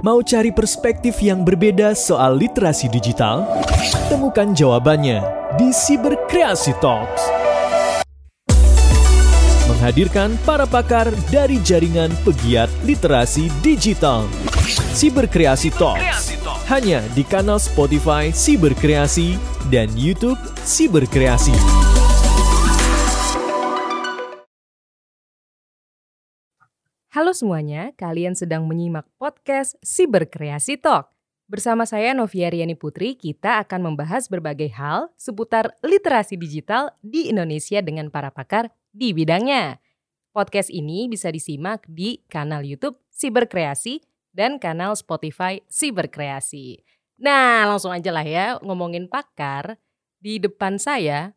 Mau cari perspektif yang berbeda soal literasi digital? Temukan jawabannya di Cyberkreasi Talks. Menghadirkan para pakar dari jaringan pegiat literasi digital. Cyberkreasi Talks. Hanya di kanal Spotify Cyberkreasi dan YouTube Cyberkreasi. Halo semuanya, kalian sedang menyimak podcast Siberkreasi Talk. Bersama saya Novia Riani Putri, kita akan membahas berbagai hal seputar literasi digital di Indonesia dengan para pakar di bidangnya. Podcast ini bisa disimak di kanal YouTube Siberkreasi dan kanal Spotify Siberkreasi. Nah, langsung aja lah ya ngomongin pakar. Di depan saya,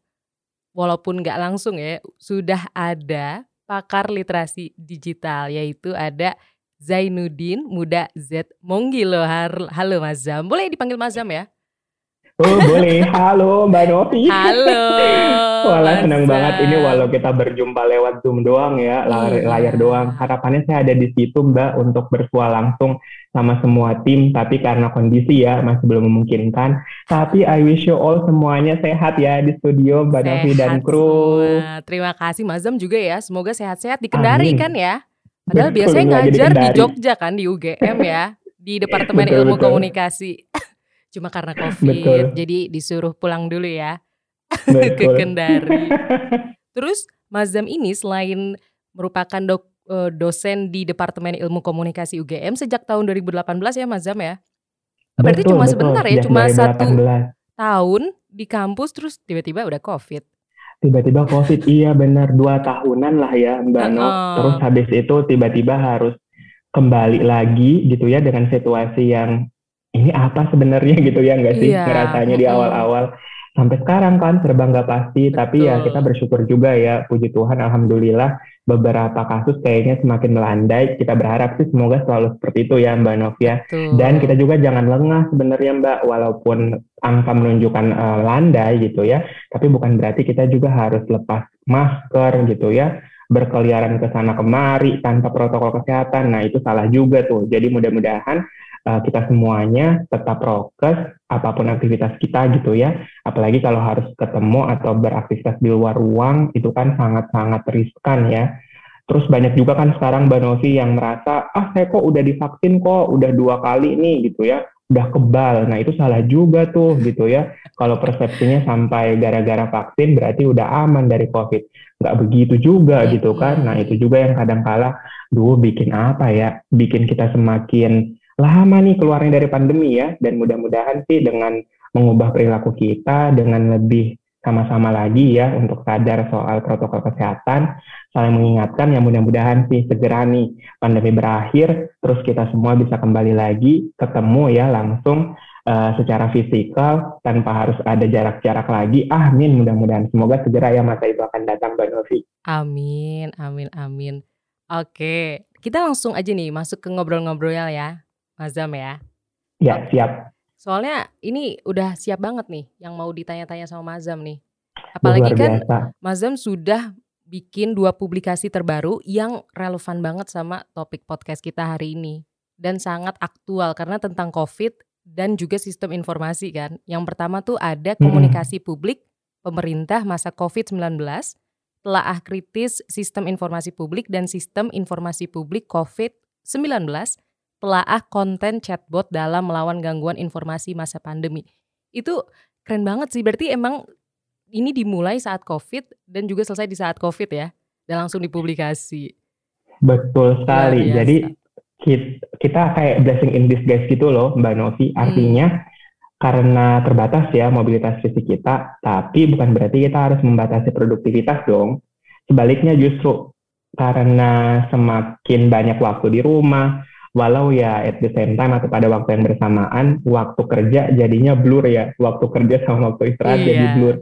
walaupun nggak langsung ya, sudah ada pakar literasi digital yaitu ada Zainuddin Muda Z Monggilo. Halo Mas Zam. Boleh dipanggil Mas Zam ya? Oh boleh, halo Mbak Novi. Halo. Walah senang banget ini walau kita berjumpa lewat Zoom doang ya, layar, iya. layar doang. Harapannya saya ada di situ Mbak untuk bersua langsung sama semua tim, tapi karena kondisi ya masih belum memungkinkan. Tapi I wish you all semuanya sehat ya di studio Mbak Novi dan kru. Semua. Terima kasih Mas Zam juga ya, semoga sehat-sehat di Kendari Amin. kan ya. Padahal Betul, biasanya ngajar di, di Jogja kan di UGM ya, di Departemen betul, Ilmu betul. Komunikasi cuma karena covid Betul. jadi disuruh pulang dulu ya ke Kendari. Terus Mazam ini selain merupakan dok, eh, dosen di Departemen Ilmu Komunikasi UGM sejak tahun 2018 ya Mazam ya. Berarti betul, cuma betul. sebentar ya, cuma satu tahun di kampus terus tiba-tiba udah covid. Tiba-tiba covid, iya benar dua tahunan lah ya Mbak uh -oh. No. Terus habis itu tiba-tiba harus kembali lagi gitu ya dengan situasi yang ini apa sebenarnya gitu ya nggak sih yeah. ngerasanya di awal-awal sampai sekarang kan serba nggak pasti Betul. tapi ya kita bersyukur juga ya puji Tuhan alhamdulillah beberapa kasus kayaknya semakin melandai. Kita berharap sih semoga selalu seperti itu ya Mbak Novia. Betul. dan kita juga jangan lengah sebenarnya Mbak walaupun angka menunjukkan uh, landai gitu ya. Tapi bukan berarti kita juga harus lepas masker gitu ya. Berkeliaran ke sana kemari tanpa protokol kesehatan. Nah itu salah juga tuh. Jadi mudah-mudahan uh, kita semuanya tetap prokes apa pun aktivitas kita gitu ya. Apalagi kalau harus ketemu atau beraktivitas di luar ruang itu kan sangat-sangat riskan ya. Terus banyak juga kan sekarang Mbak Novi yang merasa, ah saya kok udah divaksin kok, udah dua kali nih gitu ya, udah kebal. Nah itu salah juga tuh gitu ya. Kalau persepsinya sampai gara-gara vaksin berarti udah aman dari COVID. Nggak begitu juga gitu kan. Nah itu juga yang kadang kala, duh bikin apa ya, bikin kita semakin lama nih keluarnya dari pandemi ya dan mudah-mudahan sih dengan mengubah perilaku kita dengan lebih sama-sama lagi ya untuk sadar soal protokol kesehatan saling mengingatkan yang mudah-mudahan sih segera nih pandemi berakhir terus kita semua bisa kembali lagi ketemu ya langsung uh, secara fisikal tanpa harus ada jarak-jarak lagi. Amin mudah-mudahan. Semoga segera ya masa itu akan datang Mbak Novi. Amin amin amin. Oke kita langsung aja nih masuk ke ngobrol-ngobrol ya Mazam ya. Ya, siap. Soalnya ini udah siap banget nih yang mau ditanya-tanya sama Mazam nih. Apalagi kan Mazam sudah bikin dua publikasi terbaru yang relevan banget sama topik podcast kita hari ini. Dan sangat aktual karena tentang COVID dan juga sistem informasi kan. Yang pertama tuh ada komunikasi publik pemerintah masa COVID-19, telaah kritis sistem informasi publik dan sistem informasi publik COVID-19 telaah konten chatbot dalam melawan gangguan informasi masa pandemi. Itu keren banget sih. Berarti emang ini dimulai saat COVID dan juga selesai di saat COVID ya. Dan langsung dipublikasi. Betul sekali. Jadi kita kayak blessing in disguise gitu loh Mbak Novi. Hmm. Artinya hmm. karena terbatas ya mobilitas fisik kita, tapi bukan berarti kita harus membatasi produktivitas dong. Sebaliknya justru karena semakin banyak waktu di rumah, walau ya at the same time atau pada waktu yang bersamaan waktu kerja jadinya blur ya. Waktu kerja sama waktu istirahat iya. jadi blur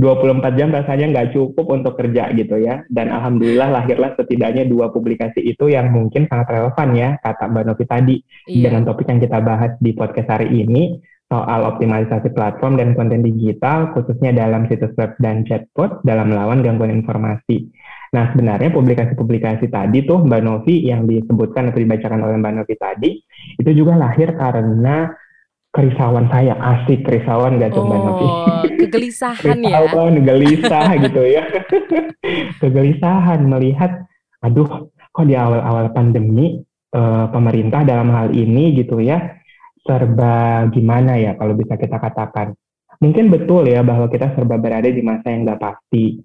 24 jam rasanya nggak cukup untuk kerja gitu ya. Dan alhamdulillah lahirlah setidaknya dua publikasi itu yang mungkin sangat relevan ya kata Mbak Novi tadi. Iya. dengan topik yang kita bahas di podcast hari ini soal optimalisasi platform dan konten digital khususnya dalam situs web dan chatbot dalam melawan gangguan informasi Nah, sebenarnya publikasi-publikasi tadi tuh Mbak Novi yang disebutkan atau dibacakan oleh Mbak Novi tadi, itu juga lahir karena kerisauan saya, asik kerisauan gak tuh oh, Mbak Novi? kegelisahan ya? Kerisauan, gelisah gitu ya. kegelisahan melihat, aduh kok di awal-awal pandemi eh, pemerintah dalam hal ini gitu ya, serba gimana ya kalau bisa kita katakan. Mungkin betul ya bahwa kita serba berada di masa yang gak pasti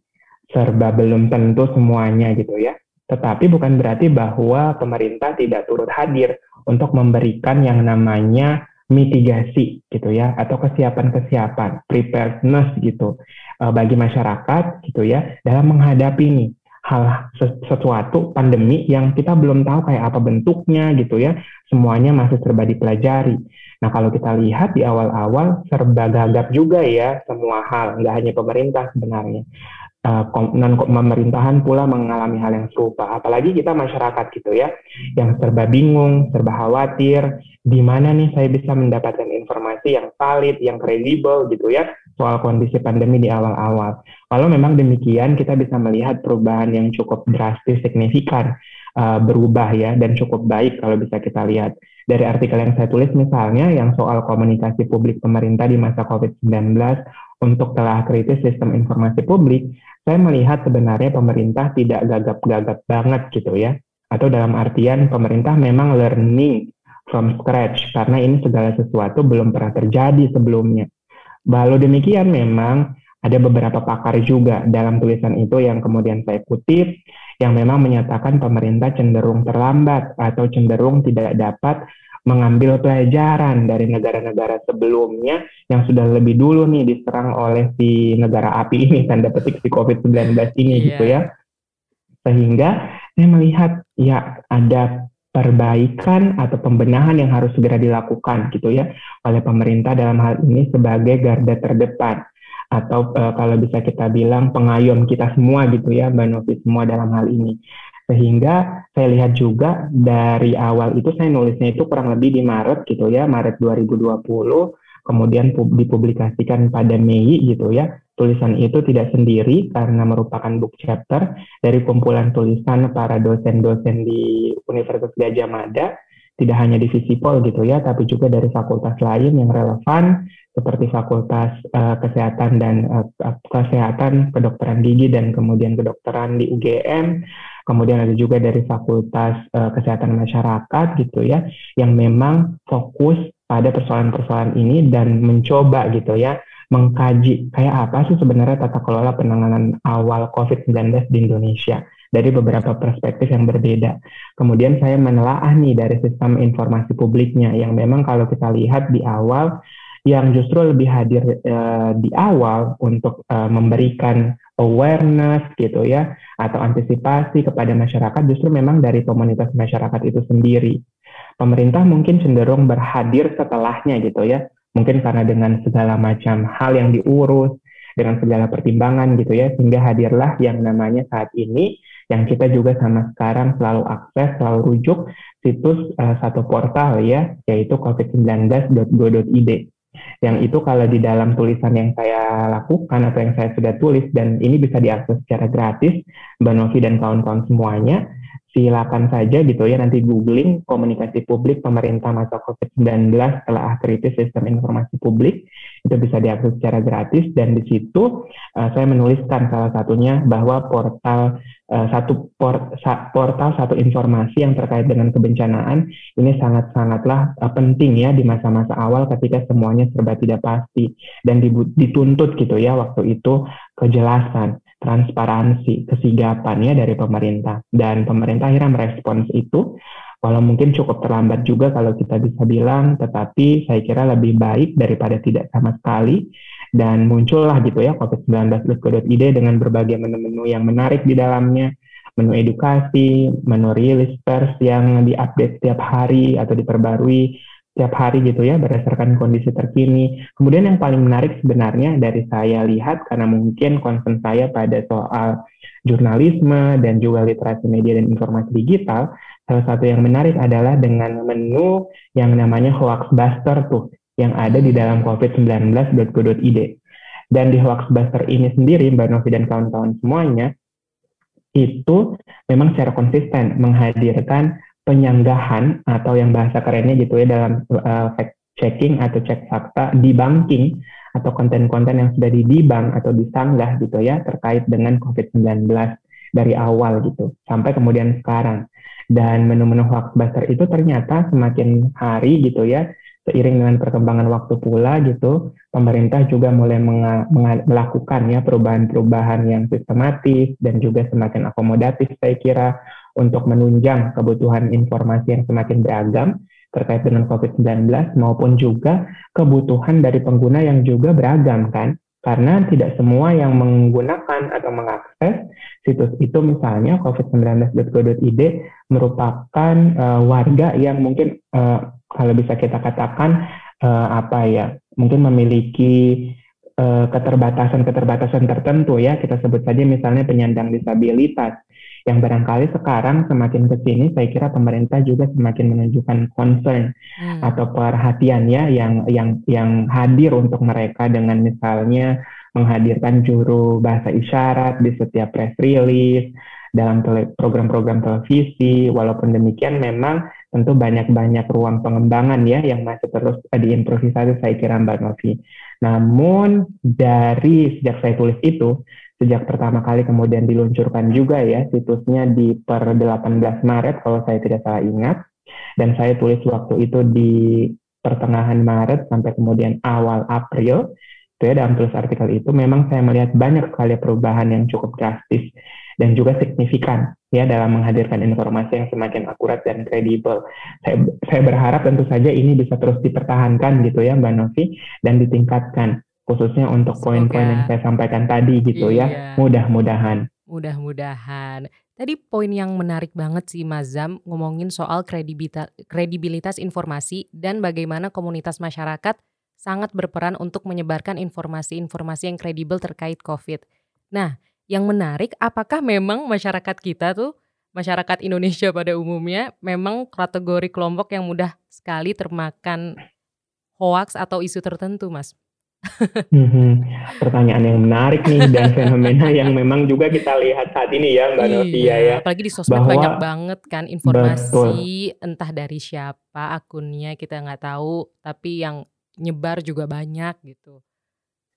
serba belum tentu semuanya gitu ya. Tetapi bukan berarti bahwa pemerintah tidak turut hadir untuk memberikan yang namanya mitigasi gitu ya atau kesiapan-kesiapan preparedness gitu uh, bagi masyarakat gitu ya dalam menghadapi nih hal sesuatu pandemi yang kita belum tahu kayak apa bentuknya gitu ya semuanya masih serba dipelajari nah kalau kita lihat di awal-awal serba gagap juga ya semua hal nggak hanya pemerintah sebenarnya non pemerintahan pula mengalami hal yang serupa. Apalagi kita masyarakat gitu ya, yang serba bingung, serba khawatir, di mana nih saya bisa mendapatkan informasi yang valid, yang kredibel gitu ya, soal kondisi pandemi di awal-awal. Kalau memang demikian, kita bisa melihat perubahan yang cukup drastis, signifikan, uh, berubah ya, dan cukup baik kalau bisa kita lihat. Dari artikel yang saya tulis misalnya, yang soal komunikasi publik pemerintah di masa COVID-19 untuk telah kritis sistem informasi publik, saya melihat sebenarnya pemerintah tidak gagap-gagap banget gitu ya. Atau dalam artian pemerintah memang learning from scratch karena ini segala sesuatu belum pernah terjadi sebelumnya. Walau demikian memang ada beberapa pakar juga dalam tulisan itu yang kemudian saya kutip yang memang menyatakan pemerintah cenderung terlambat atau cenderung tidak dapat mengambil pelajaran dari negara-negara sebelumnya yang sudah lebih dulu nih diserang oleh si negara api ini tanda petik si COVID-19 ini yeah. gitu ya. Sehingga saya melihat ya ada perbaikan atau pembenahan yang harus segera dilakukan gitu ya oleh pemerintah dalam hal ini sebagai garda terdepan atau uh, kalau bisa kita bilang pengayom kita semua gitu ya Mbak Novi semua dalam hal ini. Sehingga saya lihat juga dari awal itu saya nulisnya itu kurang lebih di Maret gitu ya, Maret 2020, kemudian dipublikasikan pada Mei gitu ya. Tulisan itu tidak sendiri karena merupakan book chapter dari kumpulan tulisan para dosen-dosen di Universitas Gajah Mada, tidak hanya di Visipol gitu ya, tapi juga dari fakultas lain yang relevan seperti Fakultas uh, Kesehatan dan uh, Kesehatan, Kedokteran Gigi dan kemudian Kedokteran di UGM kemudian ada juga dari Fakultas uh, Kesehatan Masyarakat gitu ya, yang memang fokus pada persoalan-persoalan ini dan mencoba gitu ya mengkaji kayak apa sih sebenarnya tata kelola penanganan awal COVID-19 di Indonesia dari beberapa perspektif yang berbeda. Kemudian saya menelaah nih dari sistem informasi publiknya yang memang kalau kita lihat di awal yang justru lebih hadir uh, di awal untuk uh, memberikan awareness gitu ya atau antisipasi kepada masyarakat justru memang dari komunitas masyarakat itu sendiri. Pemerintah mungkin cenderung berhadir setelahnya gitu ya. Mungkin karena dengan segala macam hal yang diurus, dengan segala pertimbangan gitu ya, sehingga hadirlah yang namanya saat ini yang kita juga sama sekarang selalu akses, selalu rujuk situs uh, satu portal ya, yaitu covid19.go.id yang itu kalau di dalam tulisan yang saya lakukan atau yang saya sudah tulis dan ini bisa diakses secara gratis Mbak Novi dan kawan-kawan semuanya silakan saja gitu ya. Nanti googling komunikasi publik pemerintah masa COVID-19 setelah kritis sistem informasi publik. Itu bisa diakses secara gratis. Dan di situ uh, saya menuliskan salah satunya bahwa portal uh, satu por, sa, portal satu informasi yang terkait dengan kebencanaan ini sangat-sangatlah uh, penting ya di masa-masa awal ketika semuanya serba tidak pasti dan dituntut gitu ya waktu itu kejelasan transparansi, kesigapan ya dari pemerintah. Dan pemerintah akhirnya merespons itu, walau mungkin cukup terlambat juga kalau kita bisa bilang, tetapi saya kira lebih baik daripada tidak sama sekali. Dan muncullah gitu ya COVID-19.co.id dengan berbagai menu-menu yang menarik di dalamnya, menu edukasi, menu rilis yang diupdate setiap hari atau diperbarui, tiap hari gitu ya berdasarkan kondisi terkini. Kemudian yang paling menarik sebenarnya dari saya lihat karena mungkin concern saya pada soal jurnalisme dan juga literasi media dan informasi digital, salah satu yang menarik adalah dengan menu yang namanya Hoaxbuster tuh yang ada di dalam covid19.go.id. Dan di Hoaxbuster ini sendiri, Mbak Novi dan kawan-kawan semuanya, itu memang secara konsisten menghadirkan penyanggahan atau yang bahasa kerennya gitu ya dalam uh, fact checking atau cek fakta di banking atau konten-konten yang sudah di bank atau disanggah gitu ya terkait dengan COVID-19 dari awal gitu sampai kemudian sekarang. Dan menu-menu hoaxbuster itu ternyata semakin hari gitu ya seiring dengan perkembangan waktu pula gitu, pemerintah juga mulai melakukan ya perubahan-perubahan yang sistematis dan juga semakin akomodatif saya kira untuk menunjang kebutuhan informasi yang semakin beragam terkait dengan COVID-19 maupun juga kebutuhan dari pengguna yang juga beragam kan? Karena tidak semua yang menggunakan atau mengakses situs itu misalnya covid19.go.id merupakan uh, warga yang mungkin uh, kalau bisa kita katakan uh, apa ya mungkin memiliki uh, keterbatasan-keterbatasan tertentu ya kita sebut saja misalnya penyandang disabilitas yang barangkali sekarang semakin ke sini saya kira pemerintah juga semakin menunjukkan concern hmm. atau perhatian ya yang yang yang hadir untuk mereka dengan misalnya menghadirkan juru bahasa isyarat di setiap press release dalam program-program televisi walaupun demikian memang tentu banyak-banyak ruang pengembangan ya yang masih terus diimprovisasi saya kira Mbak Novi. Namun dari sejak saya tulis itu, sejak pertama kali kemudian diluncurkan juga ya situsnya di per 18 Maret kalau saya tidak salah ingat. Dan saya tulis waktu itu di pertengahan Maret sampai kemudian awal April. Itu ya dalam tulis artikel itu memang saya melihat banyak sekali perubahan yang cukup drastis dan juga signifikan ya dalam menghadirkan informasi yang semakin akurat dan kredibel. Saya, saya berharap tentu saja ini bisa terus dipertahankan gitu ya Mbak Novi dan ditingkatkan khususnya untuk poin-poin yang saya sampaikan tadi gitu ya. iya. ya. Mudah-mudahan. Mudah-mudahan. Tadi poin yang menarik banget sih Mazam ngomongin soal kredibilitas, kredibilitas informasi dan bagaimana komunitas masyarakat sangat berperan untuk menyebarkan informasi-informasi yang kredibel terkait COVID. Nah, yang menarik apakah memang masyarakat kita tuh masyarakat Indonesia pada umumnya memang kategori kelompok yang mudah sekali termakan hoax atau isu tertentu, Mas? hmm, pertanyaan yang menarik nih dan fenomena yang memang juga kita lihat saat ini ya Mbak Novia iya, ya. Apalagi di sosmed bahwa, banyak banget kan informasi betul. entah dari siapa akunnya kita nggak tahu, tapi yang nyebar juga banyak gitu.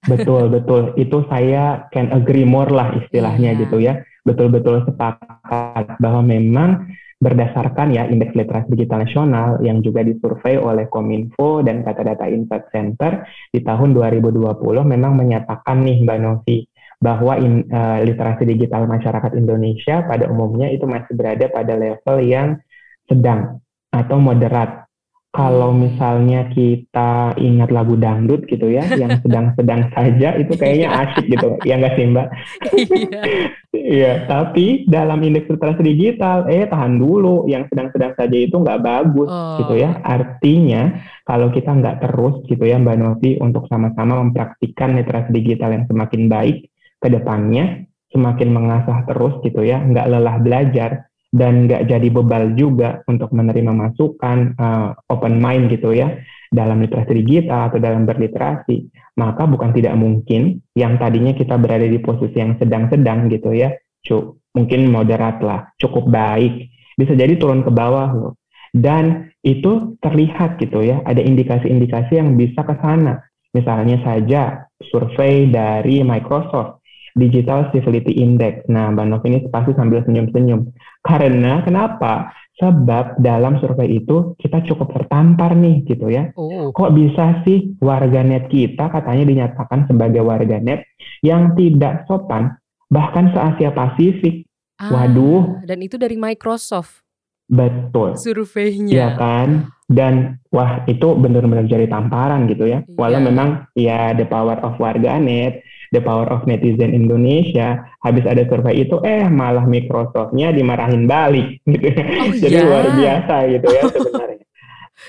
Betul, betul. Itu saya can agree more lah istilahnya yeah. gitu ya. Betul-betul sepakat bahwa memang berdasarkan ya indeks literasi digital nasional yang juga disurvei oleh Kominfo dan Data Data Insight Center di tahun 2020 memang menyatakan nih Mbak Novi bahwa in, uh, literasi digital masyarakat Indonesia pada umumnya itu masih berada pada level yang sedang atau moderat kalau misalnya kita ingat lagu dangdut gitu ya, yang sedang-sedang saja itu kayaknya iya. asik gitu, ya nggak sih Mbak? Iya. Iya, tapi dalam indeks literasi digital, eh tahan dulu, yang sedang-sedang saja itu nggak bagus oh. gitu ya. Artinya kalau kita nggak terus gitu ya Mbak Novi untuk sama-sama mempraktikkan literasi digital yang semakin baik ke depannya, semakin mengasah terus gitu ya, nggak lelah belajar, dan nggak jadi bebal juga untuk menerima masukan uh, open mind gitu ya dalam literasi digital atau dalam berliterasi maka bukan tidak mungkin yang tadinya kita berada di posisi yang sedang-sedang gitu ya cuk mungkin moderat lah cukup baik bisa jadi turun ke bawah loh dan itu terlihat gitu ya ada indikasi-indikasi yang bisa ke sana misalnya saja survei dari Microsoft Digital Civility Index. Nah, Mbak ini pasti sambil senyum-senyum. Karena kenapa? Sebab dalam survei itu kita cukup tertampar nih gitu ya. Oh. Kok bisa sih warganet kita katanya dinyatakan sebagai warganet yang tidak sopan bahkan se-Asia Pasifik. Ah, Waduh. Dan itu dari Microsoft. Betul. Surveinya. Iya kan? Dan wah itu benar-benar jadi tamparan gitu ya. Iya. Walau memang ya the power of warganet The Power of Netizen Indonesia, habis ada survei itu, eh malah Microsoftnya dimarahin balik, gitu. Oh, Jadi yeah. luar biasa gitu ya sebenarnya.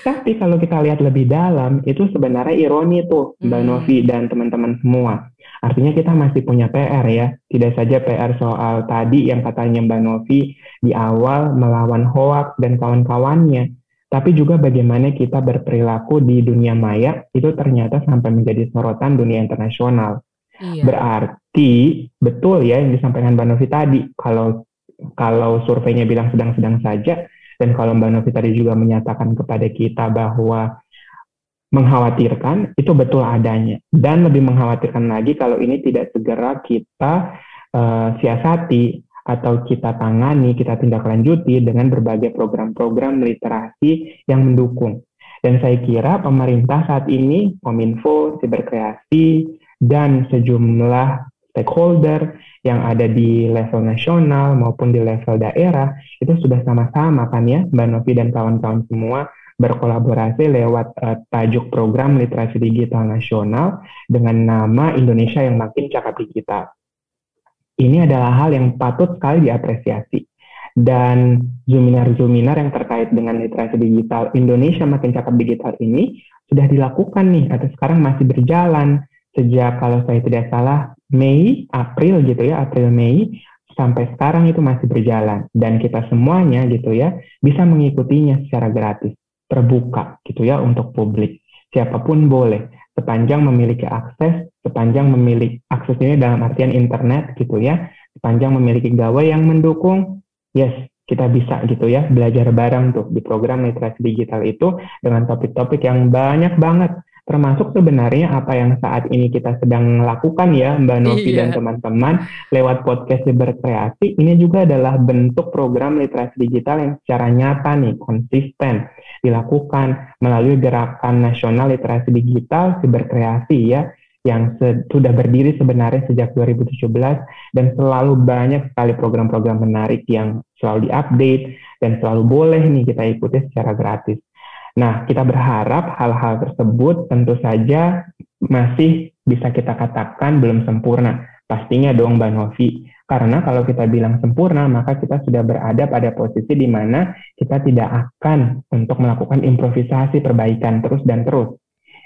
Tapi kalau kita lihat lebih dalam, itu sebenarnya ironi tuh Mbak hmm. Novi dan teman-teman semua. Artinya kita masih punya PR ya. Tidak saja PR soal tadi yang katanya Mbak Novi di awal melawan hoax dan kawan-kawannya. Tapi juga bagaimana kita berperilaku di dunia maya itu ternyata sampai menjadi sorotan dunia internasional. Iya. Berarti betul ya yang disampaikan Mbak Novi tadi, kalau kalau surveinya bilang sedang-sedang saja, dan kalau Mbak Novi tadi juga menyatakan kepada kita bahwa mengkhawatirkan, itu betul adanya. Dan lebih mengkhawatirkan lagi kalau ini tidak segera kita uh, siasati atau kita tangani, kita tindak lanjuti dengan berbagai program-program literasi yang mendukung. Dan saya kira pemerintah saat ini, Kominfo, Siberkreasi, dan sejumlah stakeholder yang ada di level nasional maupun di level daerah itu sudah sama-sama kan ya Mbak Novi dan kawan-kawan semua berkolaborasi lewat uh, tajuk program literasi digital nasional dengan nama Indonesia yang makin cakap digital. Ini adalah hal yang patut sekali diapresiasi. Dan zuminar-zuminar yang terkait dengan literasi digital Indonesia makin cakap digital ini sudah dilakukan nih atau sekarang masih berjalan sejak kalau saya tidak salah Mei, April gitu ya, April Mei sampai sekarang itu masih berjalan dan kita semuanya gitu ya bisa mengikutinya secara gratis, terbuka gitu ya untuk publik. Siapa pun boleh sepanjang memiliki akses, sepanjang memiliki akses ini dalam artian internet gitu ya, sepanjang memiliki gawai yang mendukung, yes kita bisa gitu ya belajar bareng tuh di program literasi digital itu dengan topik-topik yang banyak banget termasuk sebenarnya apa yang saat ini kita sedang lakukan ya Mbak Novi iya. dan teman-teman lewat podcast berkreasi ini juga adalah bentuk program literasi digital yang secara nyata nih konsisten dilakukan melalui gerakan nasional literasi digital berkreasi ya yang sudah berdiri sebenarnya sejak 2017 dan selalu banyak sekali program-program menarik yang selalu diupdate dan selalu boleh nih kita ikuti secara gratis. Nah, kita berharap hal-hal tersebut tentu saja masih bisa kita katakan belum sempurna. Pastinya dong Mbak Novi. Karena kalau kita bilang sempurna, maka kita sudah berada pada posisi di mana kita tidak akan untuk melakukan improvisasi perbaikan terus dan terus.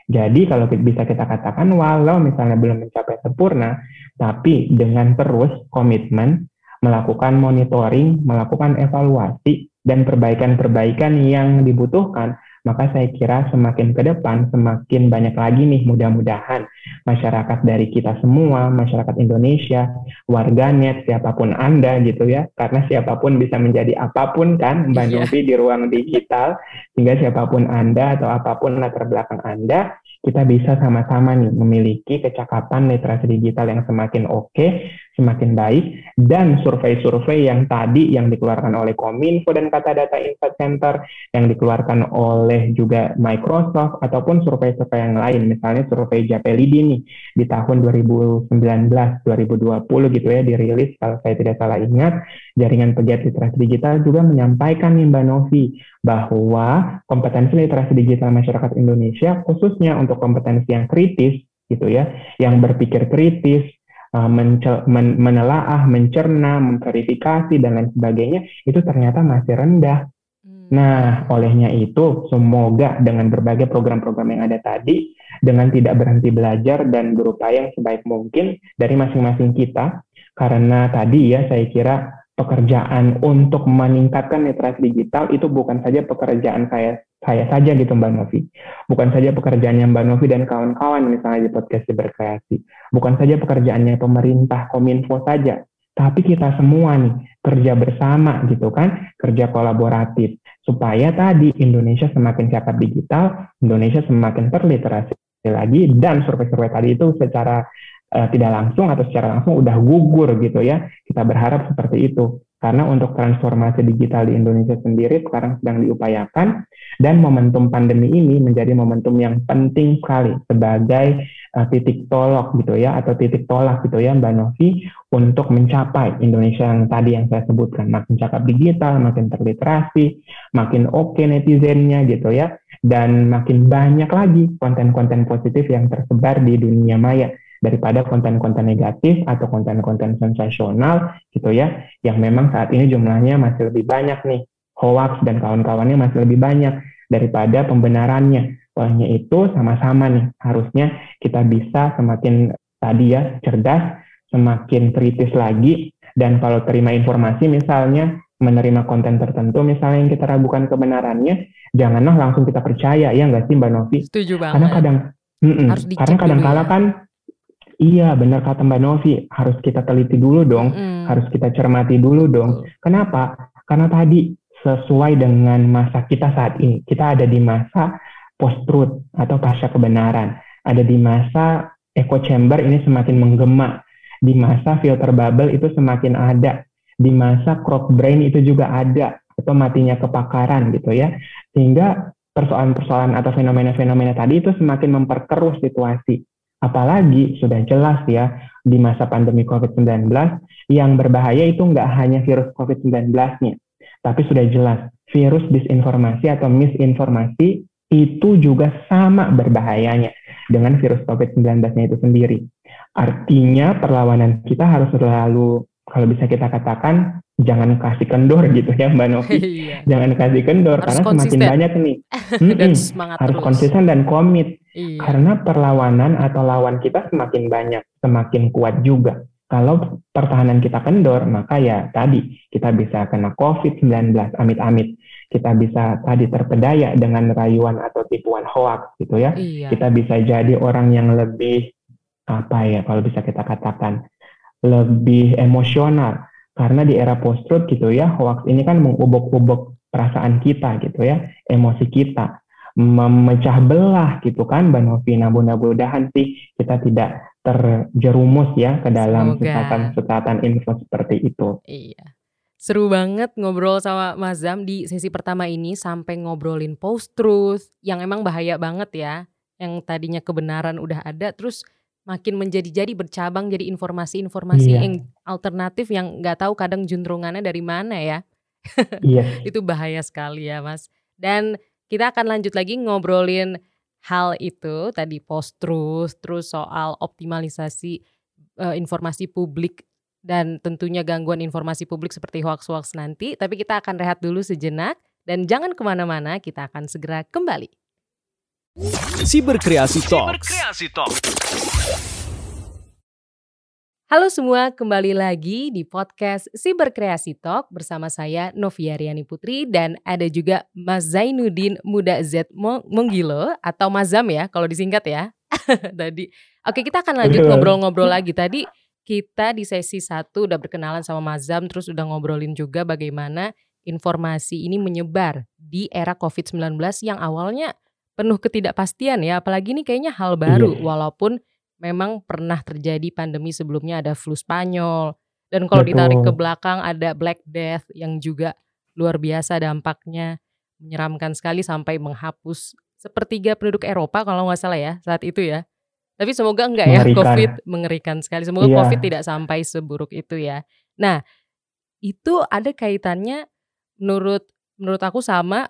Jadi kalau bisa kita katakan walau misalnya belum mencapai sempurna, tapi dengan terus komitmen melakukan monitoring, melakukan evaluasi, dan perbaikan-perbaikan yang dibutuhkan, maka saya kira semakin ke depan semakin banyak lagi nih mudah-mudahan masyarakat dari kita semua, masyarakat Indonesia, warganet, siapa pun Anda gitu ya, karena siapa pun bisa menjadi apa pun kan Mbak yeah. Novi di ruang digital, sehingga siapa pun Anda atau apa pun latar belakang Anda, kita bisa sama-sama nih memiliki kecakapan literasi digital yang semakin oke, okay, semakin baik, dan survei-survei yang tadi yang dikeluarkan oleh Kominfo dan Kata Data Insight Center, yang dikeluarkan oleh juga Microsoft, ataupun survei-survei yang lain, misalnya survei Japelidi nih, di tahun 2019-2020 gitu ya, dirilis kalau saya tidak salah ingat, jaringan pegiat literasi digital juga menyampaikan nih Mbak Novi, bahwa kompetensi literasi digital masyarakat Indonesia khususnya untuk kompetensi yang kritis gitu ya, yang berpikir kritis, uh, menelaah, mencerna, memverifikasi dan lain sebagainya itu ternyata masih rendah. Hmm. Nah, olehnya itu semoga dengan berbagai program-program yang ada tadi dengan tidak berhenti belajar dan berupaya yang sebaik mungkin dari masing-masing kita karena tadi ya saya kira pekerjaan untuk meningkatkan literasi digital itu bukan saja pekerjaan saya saya saja gitu Mbak Novi. Bukan saja pekerjaannya Mbak Novi dan kawan-kawan misalnya di podcast berkreasi. Bukan saja pekerjaannya pemerintah Kominfo saja, tapi kita semua nih kerja bersama gitu kan, kerja kolaboratif supaya tadi Indonesia semakin cakap digital, Indonesia semakin terliterasi lagi dan survei-survei tadi itu secara uh, tidak langsung atau secara langsung udah gugur gitu ya. Kita berharap seperti itu. Karena untuk transformasi digital di Indonesia sendiri sekarang sedang diupayakan dan momentum pandemi ini menjadi momentum yang penting sekali sebagai uh, titik tolak gitu ya atau titik tolak gitu ya Mbak Novi untuk mencapai Indonesia yang tadi yang saya sebutkan. Makin cakap digital, makin terliterasi, makin oke okay netizennya gitu ya dan makin banyak lagi konten-konten positif yang tersebar di dunia maya daripada konten-konten negatif atau konten-konten sensasional gitu ya yang memang saat ini jumlahnya masih lebih banyak nih hoax dan kawan-kawannya masih lebih banyak daripada pembenarannya olehnya itu sama-sama nih harusnya kita bisa semakin tadi ya cerdas semakin kritis lagi dan kalau terima informasi misalnya menerima konten tertentu misalnya yang kita ragukan kebenarannya janganlah langsung kita percaya ya nggak sih Mbak Novi Setuju banget. karena kadang mm -mm, karena kadang kala ya. kan Iya, benar kata Mbak Novi, harus kita teliti dulu dong, mm. harus kita cermati dulu dong. Mm. Kenapa? Karena tadi sesuai dengan masa kita saat ini. Kita ada di masa post-truth atau pasca kebenaran. Ada di masa echo chamber ini semakin menggema. Di masa filter bubble itu semakin ada. Di masa crop brain itu juga ada. Atau matinya kepakaran gitu ya. Sehingga persoalan-persoalan atau fenomena-fenomena tadi itu semakin memperkeruh situasi Apalagi sudah jelas ya di masa pandemi COVID-19 yang berbahaya itu nggak hanya virus COVID-19-nya, tapi sudah jelas virus disinformasi atau misinformasi itu juga sama berbahayanya dengan virus COVID-19-nya itu sendiri. Artinya perlawanan kita harus selalu kalau bisa kita katakan jangan kasih kendor gitu ya Mbak Novi. Iya. jangan kasih kendor harus karena konsisten. semakin banyak nih. dan semangat harus terus. konsisten dan komit. Iya. Karena perlawanan atau lawan kita semakin banyak, semakin kuat juga. Kalau pertahanan kita kendor, maka ya tadi kita bisa kena COVID-19, amit-amit. Kita bisa tadi terpedaya dengan rayuan atau tipuan hoax gitu ya. Iya. Kita bisa jadi orang yang lebih apa ya kalau bisa kita katakan lebih emosional karena di era post-truth gitu ya hoax ini kan mengubuk-ubuk perasaan kita gitu ya emosi kita memecah belah gitu kan Mbak Novi nah mudah-mudahan sih kita tidak terjerumus ya ke dalam sesatan-sesatan info seperti itu iya Seru banget ngobrol sama Mas Zam di sesi pertama ini sampai ngobrolin post-truth yang emang bahaya banget ya. Yang tadinya kebenaran udah ada terus makin menjadi-jadi bercabang jadi informasi-informasi iya. yang alternatif yang nggak tahu kadang juntrungannya dari mana ya. Iya. itu bahaya sekali ya Mas. Dan kita akan lanjut lagi ngobrolin hal itu tadi post truth terus soal optimalisasi uh, informasi publik dan tentunya gangguan informasi publik seperti hoax-hoax nanti. Tapi kita akan rehat dulu sejenak dan jangan ke mana-mana kita akan segera kembali. Siberkreasi Talk. Siberkreasi Talk. Halo semua, kembali lagi di podcast Siberkreasi Talk bersama saya Novia Riani Putri dan ada juga Mas Zainuddin Muda Z Monggilo atau Mazam ya kalau disingkat ya. Tadi. Oke, kita akan lanjut ngobrol-ngobrol lagi. Tadi kita di sesi satu udah berkenalan sama Mazam terus udah ngobrolin juga bagaimana informasi ini menyebar di era COVID-19 yang awalnya penuh ketidakpastian ya, apalagi ini kayaknya hal baru iya. walaupun memang pernah terjadi pandemi sebelumnya ada flu Spanyol dan kalau ditarik ke belakang ada Black Death yang juga luar biasa dampaknya menyeramkan sekali sampai menghapus sepertiga penduduk Eropa kalau nggak salah ya saat itu ya. Tapi semoga enggak ya COVID mengerikan sekali. Semoga iya. COVID tidak sampai seburuk itu ya. Nah, itu ada kaitannya menurut menurut aku sama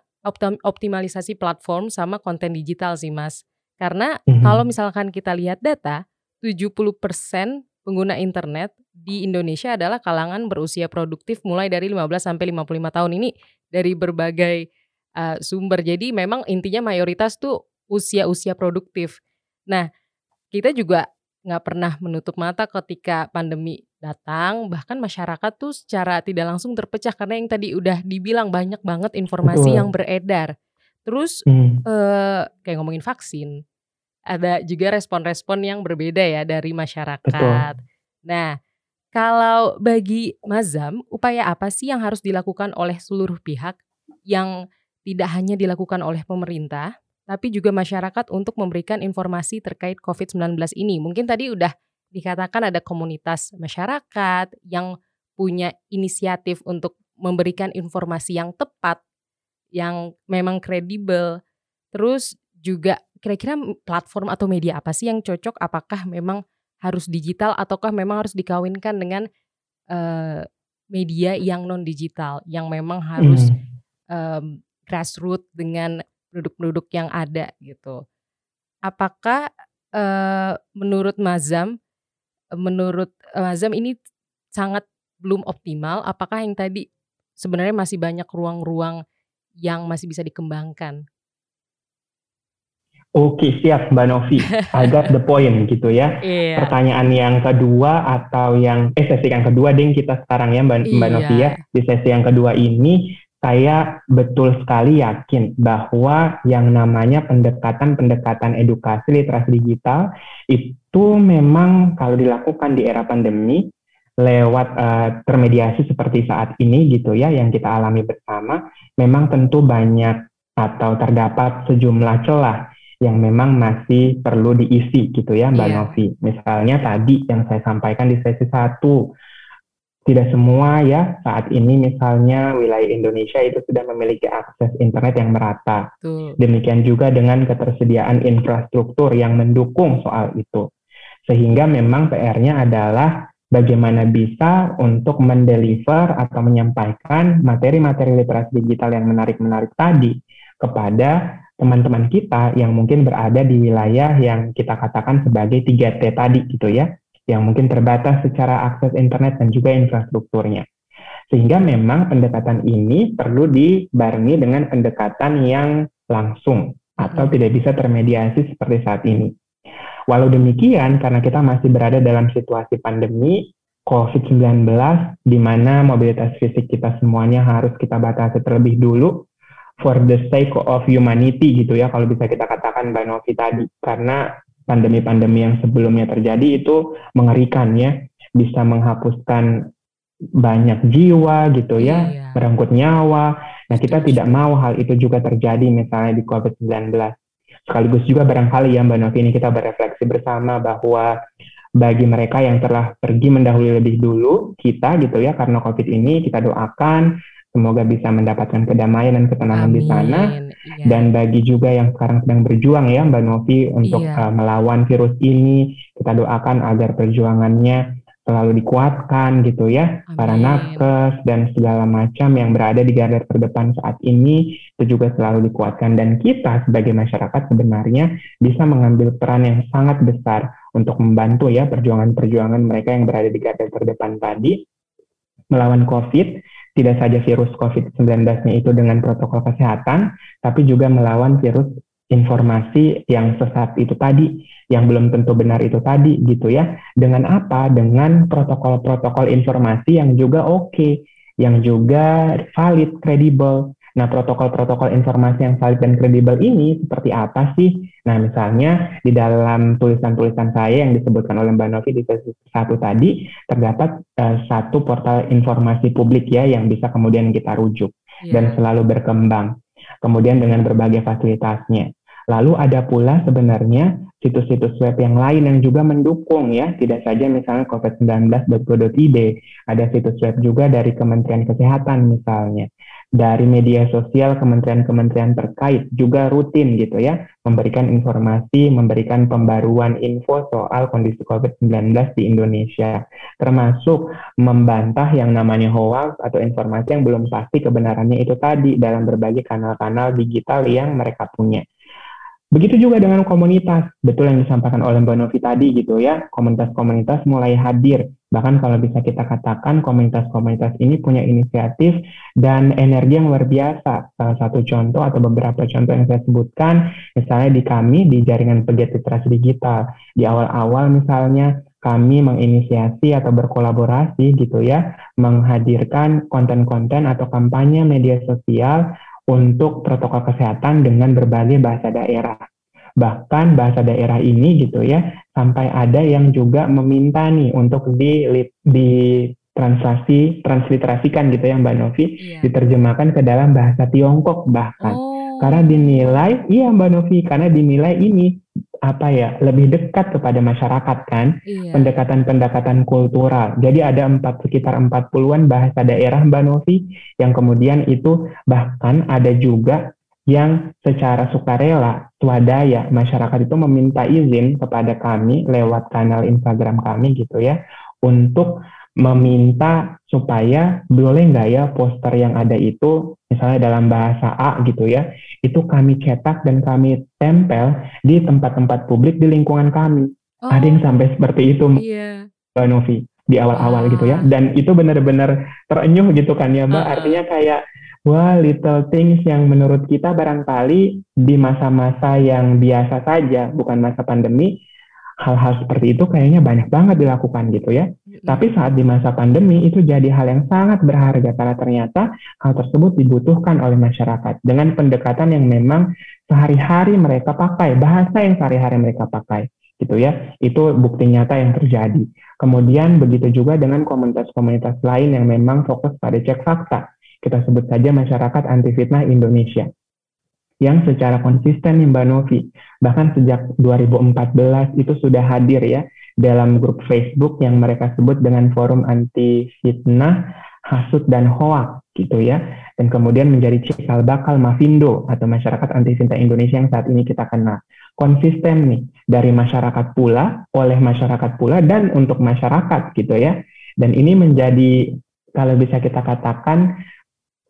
optimalisasi platform sama konten digital sih Mas. Karena mm -hmm. kalau misalkan kita lihat data, 70% pengguna internet di Indonesia adalah kalangan berusia produktif mulai dari 15 sampai 55 tahun ini dari berbagai uh, sumber. Jadi memang intinya mayoritas tuh usia-usia produktif. Nah, kita juga nggak pernah menutup mata ketika pandemi datang bahkan masyarakat tuh secara tidak langsung terpecah karena yang tadi udah dibilang banyak banget informasi Betul. yang beredar terus hmm. eh, kayak ngomongin vaksin ada juga respon-respon yang berbeda ya dari masyarakat Betul. nah kalau bagi Mazam upaya apa sih yang harus dilakukan oleh seluruh pihak yang tidak hanya dilakukan oleh pemerintah tapi juga masyarakat untuk memberikan informasi terkait COVID-19 ini. Mungkin tadi udah dikatakan ada komunitas masyarakat yang punya inisiatif untuk memberikan informasi yang tepat, yang memang kredibel. Terus juga kira-kira platform atau media apa sih yang cocok? Apakah memang harus digital ataukah memang harus dikawinkan dengan uh, media yang non digital, yang memang harus hmm. um, grassroots dengan penduduk-penduduk yang ada gitu. Apakah uh, menurut Mazam, menurut Mazam ini sangat belum optimal? Apakah yang tadi sebenarnya masih banyak ruang-ruang yang masih bisa dikembangkan? Oke siap Mbak Novi, I got the point gitu ya. Iya. Pertanyaan yang kedua atau yang eh sesi yang kedua ding kita sekarang ya Mbak, iya. Mbak Novi ya. Di sesi yang kedua ini saya betul sekali yakin bahwa yang namanya pendekatan-pendekatan edukasi literasi digital itu memang kalau dilakukan di era pandemi lewat uh, termediasi seperti saat ini gitu ya yang kita alami bersama memang tentu banyak atau terdapat sejumlah celah yang memang masih perlu diisi gitu ya Mbak yeah. Novi. Misalnya tadi yang saya sampaikan di sesi satu tidak semua ya saat ini misalnya wilayah Indonesia itu sudah memiliki akses internet yang merata. Tuh. Demikian juga dengan ketersediaan infrastruktur yang mendukung soal itu. Sehingga memang PR-nya adalah bagaimana bisa untuk mendeliver atau menyampaikan materi-materi literasi digital yang menarik-menarik tadi kepada teman-teman kita yang mungkin berada di wilayah yang kita katakan sebagai 3T tadi gitu ya yang mungkin terbatas secara akses internet dan juga infrastrukturnya. Sehingga memang pendekatan ini perlu dibarengi dengan pendekatan yang langsung atau tidak bisa termediasi seperti saat ini. Walau demikian, karena kita masih berada dalam situasi pandemi COVID-19, di mana mobilitas fisik kita semuanya harus kita batasi terlebih dulu, for the sake of humanity gitu ya, kalau bisa kita katakan Mbak Novi tadi. Karena pandemi-pandemi yang sebelumnya terjadi itu mengerikan ya, bisa menghapuskan banyak jiwa gitu ya, iya. merenggut nyawa. Nah kita tidak mau hal itu juga terjadi misalnya di COVID-19. Sekaligus juga barangkali ya Mbak Novi ini kita berefleksi bersama bahwa bagi mereka yang telah pergi mendahului lebih dulu kita gitu ya karena COVID ini kita doakan Semoga bisa mendapatkan kedamaian dan ketenangan Amin. di sana. Iya. Dan bagi juga yang sekarang sedang berjuang ya Mbak Novi untuk iya. uh, melawan virus ini, kita doakan agar perjuangannya selalu dikuatkan gitu ya. Amin. Para nakes dan segala macam yang berada di garda terdepan saat ini itu juga selalu dikuatkan dan kita sebagai masyarakat sebenarnya bisa mengambil peran yang sangat besar untuk membantu ya perjuangan-perjuangan mereka yang berada di garda terdepan tadi melawan COVID tidak saja virus COVID-19-nya itu dengan protokol kesehatan, tapi juga melawan virus informasi yang sesat itu tadi, yang belum tentu benar itu tadi gitu ya. Dengan apa? Dengan protokol-protokol informasi yang juga oke, okay, yang juga valid, kredibel. Nah, protokol-protokol informasi yang valid dan kredibel ini seperti apa sih? Nah, misalnya di dalam tulisan-tulisan saya yang disebutkan oleh Mbak Novi di sesi satu tadi, terdapat uh, satu portal informasi publik ya yang bisa kemudian kita rujuk yeah. dan selalu berkembang. Kemudian dengan berbagai fasilitasnya. Lalu ada pula sebenarnya situs-situs web yang lain yang juga mendukung ya, tidak saja misalnya covid19.go.id, ada situs web juga dari Kementerian Kesehatan misalnya. Dari media sosial kementerian-kementerian terkait juga rutin gitu ya memberikan informasi, memberikan pembaruan info soal kondisi COVID-19 di Indonesia. Termasuk membantah yang namanya hoax atau informasi yang belum pasti kebenarannya itu tadi dalam berbagai kanal-kanal digital yang mereka punya. Begitu juga dengan komunitas, betul yang disampaikan oleh Mbak Novi tadi gitu ya, komunitas-komunitas mulai hadir. Bahkan kalau bisa kita katakan komunitas-komunitas ini punya inisiatif dan energi yang luar biasa. Salah satu contoh atau beberapa contoh yang saya sebutkan, misalnya di kami di jaringan pegiat literasi digital. Di awal-awal misalnya kami menginisiasi atau berkolaborasi gitu ya, menghadirkan konten-konten atau kampanye media sosial untuk protokol kesehatan dengan berbagai bahasa daerah. Bahkan bahasa daerah ini gitu ya, sampai ada yang juga meminta nih untuk di, di translasi, transliterasikan gitu ya Mbak Novi, iya. diterjemahkan ke dalam bahasa Tiongkok bahkan. Oh. Karena dinilai, iya Mbak Novi, karena dinilai ini apa ya lebih dekat kepada masyarakat kan iya. pendekatan-pendekatan kultural jadi ada empat sekitar empat puluhan bahasa daerah Mbak Novi yang kemudian itu bahkan ada juga yang secara sukarela swadaya masyarakat itu meminta izin kepada kami lewat kanal Instagram kami gitu ya untuk meminta supaya boleh nggak ya poster yang ada itu misalnya dalam bahasa A gitu ya itu kami cetak dan kami tempel di tempat-tempat publik di lingkungan kami oh. ada yang sampai seperti itu yeah. Mbak Novi di awal-awal ah. gitu ya dan itu benar-benar terenyuh gitu kan ya Mbak uh artinya kayak wah little things yang menurut kita barangkali di masa-masa yang biasa saja bukan masa pandemi hal-hal seperti itu kayaknya banyak banget dilakukan gitu ya. Tapi saat di masa pandemi itu jadi hal yang sangat berharga karena ternyata hal tersebut dibutuhkan oleh masyarakat dengan pendekatan yang memang sehari-hari mereka pakai, bahasa yang sehari-hari mereka pakai gitu ya. Itu bukti nyata yang terjadi. Kemudian begitu juga dengan komunitas-komunitas lain yang memang fokus pada cek fakta. Kita sebut saja masyarakat anti fitnah Indonesia yang secara konsisten nih Mbak Novi, bahkan sejak 2014 itu sudah hadir ya dalam grup Facebook yang mereka sebut dengan forum anti fitnah, hasut dan hoak gitu ya. Dan kemudian menjadi cikal bakal Mavindo atau masyarakat anti fitnah Indonesia yang saat ini kita kenal. Konsisten nih dari masyarakat pula, oleh masyarakat pula dan untuk masyarakat gitu ya. Dan ini menjadi kalau bisa kita katakan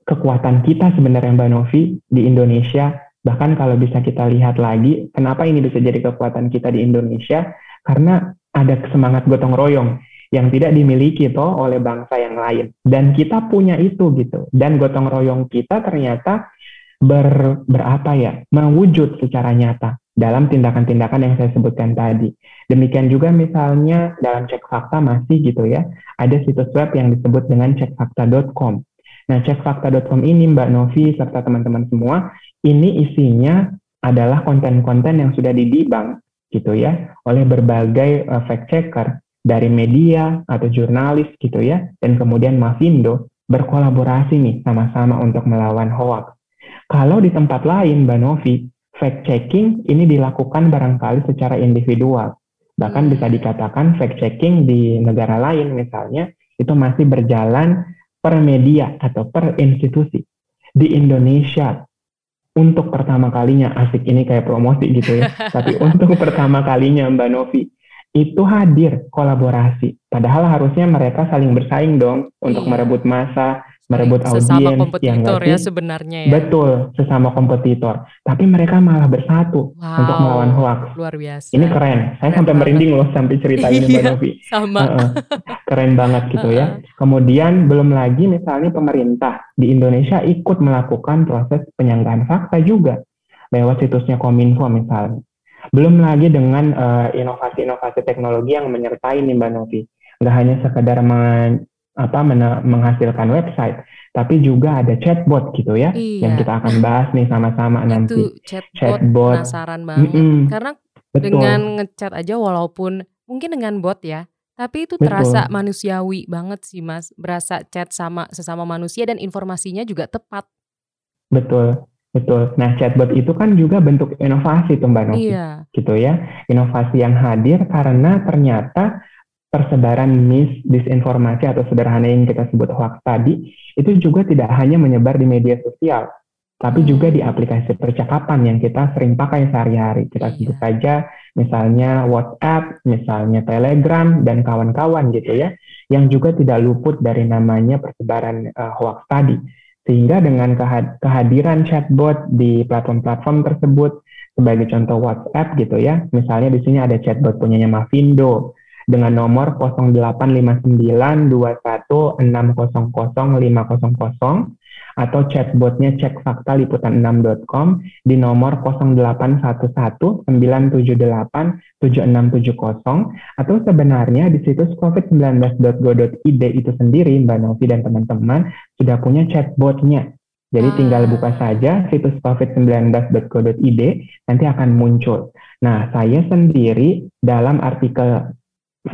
kekuatan kita sebenarnya Mbak Novi di Indonesia bahkan kalau bisa kita lihat lagi kenapa ini bisa jadi kekuatan kita di Indonesia karena ada semangat gotong royong yang tidak dimiliki toh oleh bangsa yang lain dan kita punya itu gitu dan gotong royong kita ternyata ber, berapa ya mewujud secara nyata dalam tindakan-tindakan yang saya sebutkan tadi. Demikian juga misalnya dalam cek fakta masih gitu ya, ada situs web yang disebut dengan cekfakta.com. Nah, cekfakta.com ini Mbak Novi serta teman-teman semua, ini isinya adalah konten-konten yang sudah didibang gitu ya oleh berbagai uh, fact checker dari media atau jurnalis gitu ya dan kemudian Mavindo berkolaborasi nih sama-sama untuk melawan hoax. Kalau di tempat lain Mbak Novi, fact checking ini dilakukan barangkali secara individual. Bahkan hmm. bisa dikatakan fact checking di negara lain misalnya itu masih berjalan per media atau per institusi. Di Indonesia untuk pertama kalinya asik ini kayak promosi gitu ya. Tapi untuk pertama kalinya Mbak Novi itu hadir kolaborasi. Padahal harusnya mereka saling bersaing dong untuk iya. merebut masa, merebut sesama audiens kompetitor yang ya sebenarnya ya. Betul, sesama kompetitor. Tapi mereka malah bersatu wow, untuk melawan hoax. Luar biasa. Ini keren. Saya keren sampai banget. merinding loh sampai cerita ini Mbak iya, Novi. Sama. Uh -uh. Keren banget gitu ya. Kemudian belum lagi misalnya pemerintah di Indonesia ikut melakukan proses penyanggahan fakta juga lewat situsnya Kominfo misalnya. Belum lagi dengan inovasi-inovasi uh, teknologi yang menyertai nih Mbak Novi. Nggak hanya sekedar men apa menghasilkan website, tapi juga ada chatbot gitu ya, iya. yang kita akan bahas nih sama-sama nanti. Chatbot, chatbot. penasaran banget, mm -mm. karena Betul. dengan ngechat aja walaupun mungkin dengan bot ya, tapi itu Betul. terasa manusiawi banget sih mas, berasa chat sama sesama manusia dan informasinya juga tepat. Betul. Betul. Nah, chatbot itu kan juga bentuk inovasi tuh Mbak Novi. Iya. Gitu ya. Inovasi yang hadir karena ternyata persebaran mis, disinformasi atau sederhana yang kita sebut hoax tadi itu juga tidak hanya menyebar di media sosial, tapi hmm. juga di aplikasi percakapan yang kita sering pakai sehari-hari. Kita iya. sebut saja misalnya WhatsApp, misalnya Telegram dan kawan-kawan gitu ya, yang juga tidak luput dari namanya persebaran uh, hoax tadi. Sehingga dengan kehadiran chatbot di platform-platform tersebut sebagai contoh WhatsApp gitu ya, misalnya di sini ada chatbot punyanya Mavindo, dengan nomor 085991600500 atau chatbotnya cek fakta liputan6.com di nomor 081197877670 atau sebenarnya di situs covid19.go.id itu sendiri Mbak Novi dan teman-teman sudah punya chatbotnya. Jadi tinggal ah. buka saja situs covid19.go.id nanti akan muncul. Nah, saya sendiri dalam artikel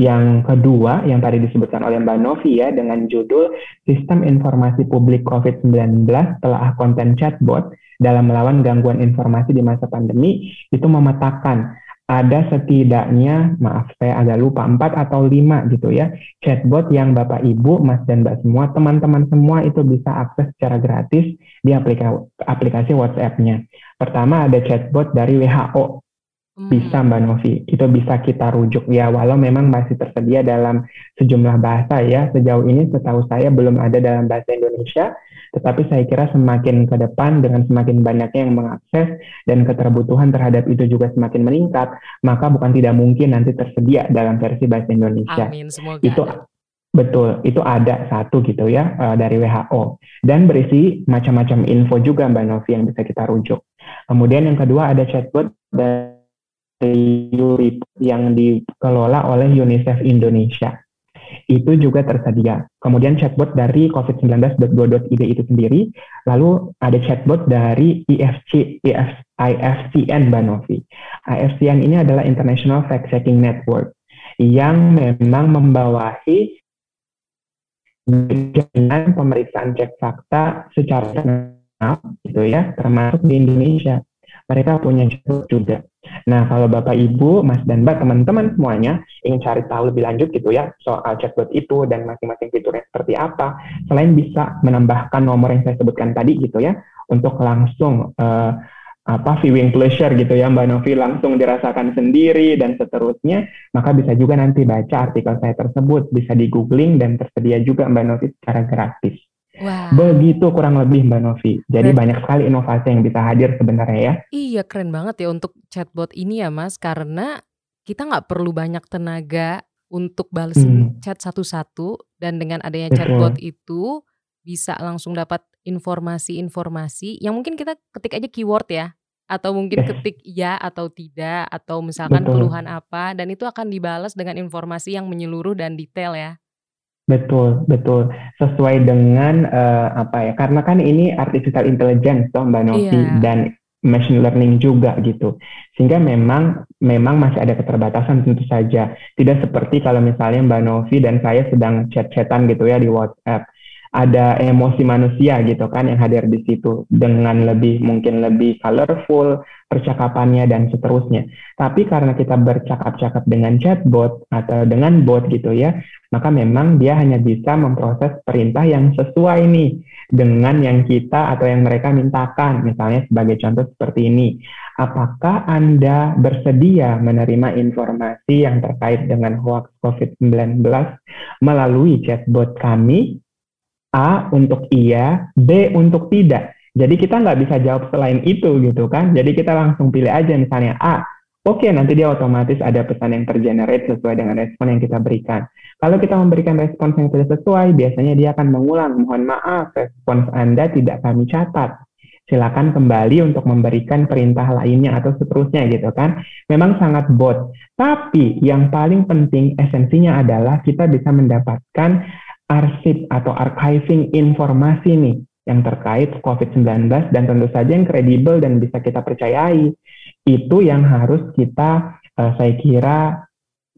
yang kedua, yang tadi disebutkan oleh Mbak Novi ya, dengan judul Sistem Informasi Publik COVID-19 telah konten chatbot dalam melawan gangguan informasi di masa pandemi, itu memetakan ada setidaknya, maaf saya agak lupa, empat atau lima gitu ya, chatbot yang Bapak Ibu, Mas dan Mbak semua, teman-teman semua itu bisa akses secara gratis di aplikasi, aplikasi WhatsApp-nya. Pertama ada chatbot dari WHO, bisa hmm. Mbak Novi, itu bisa kita rujuk ya walau memang masih tersedia dalam sejumlah bahasa ya. Sejauh ini setahu saya belum ada dalam bahasa Indonesia, tetapi saya kira semakin ke depan dengan semakin banyaknya yang mengakses dan keterbutuhan terhadap itu juga semakin meningkat, maka bukan tidak mungkin nanti tersedia dalam versi bahasa Indonesia. Amin, semoga itu. Betul, itu ada satu gitu ya uh, dari WHO dan berisi macam-macam info juga Mbak Novi yang bisa kita rujuk. Kemudian yang kedua ada chatbot dari yang dikelola oleh UNICEF Indonesia. itu juga tersedia. Kemudian chatbot dari covid19.go.id itu sendiri, lalu ada chatbot dari IFC, IF, IFCN Mbak Novi. IFCN ini adalah International Fact Checking Network yang memang membawahi dengan pemeriksaan cek fakta secara nasional gitu ya, termasuk di Indonesia. Mereka punya juga. Nah, kalau Bapak Ibu, Mas dan Mbak, teman-teman semuanya ingin cari tahu lebih lanjut gitu ya soal chatbot itu dan masing-masing fiturnya seperti apa, selain bisa menambahkan nomor yang saya sebutkan tadi gitu ya, untuk langsung uh, apa viewing pleasure gitu ya Mbak Novi langsung dirasakan sendiri dan seterusnya maka bisa juga nanti baca artikel saya tersebut bisa di googling dan tersedia juga Mbak Novi secara gratis Wow. Begitu kurang lebih Mbak Novi. Jadi banyak sekali inovasi yang bisa hadir sebenarnya ya. Iya keren banget ya untuk chatbot ini ya Mas karena kita nggak perlu banyak tenaga untuk balesin hmm. chat satu-satu dan dengan adanya Betul. chatbot itu bisa langsung dapat informasi-informasi yang mungkin kita ketik aja keyword ya atau mungkin ketik ya atau tidak atau misalkan Betul. keluhan apa dan itu akan dibalas dengan informasi yang menyeluruh dan detail ya. Betul, betul. Sesuai dengan uh, apa ya? Karena kan ini artificial intelligence, toh Mbak Novi yeah. dan machine learning juga gitu. Sehingga memang memang masih ada keterbatasan tentu saja. Tidak seperti kalau misalnya Mbak Novi dan saya sedang chat-chatan gitu ya di WhatsApp ada emosi manusia gitu kan yang hadir di situ dengan lebih mungkin lebih colorful percakapannya dan seterusnya. Tapi karena kita bercakap-cakap dengan chatbot atau dengan bot gitu ya, maka memang dia hanya bisa memproses perintah yang sesuai nih dengan yang kita atau yang mereka mintakan. Misalnya sebagai contoh seperti ini. Apakah Anda bersedia menerima informasi yang terkait dengan hoax COVID-19 melalui chatbot kami A untuk iya, B untuk tidak. Jadi kita nggak bisa jawab selain itu gitu kan. Jadi kita langsung pilih aja misalnya A. Oke, nanti dia otomatis ada pesan yang tergenerate sesuai dengan respon yang kita berikan. Kalau kita memberikan respons yang tidak sesuai, biasanya dia akan mengulang, mohon maaf, respons Anda tidak kami catat. Silakan kembali untuk memberikan perintah lainnya atau seterusnya gitu kan. Memang sangat bot. Tapi yang paling penting esensinya adalah kita bisa mendapatkan arsip atau archiving informasi nih yang terkait COVID-19 dan tentu saja yang kredibel dan bisa kita percayai. Itu yang harus kita uh, saya kira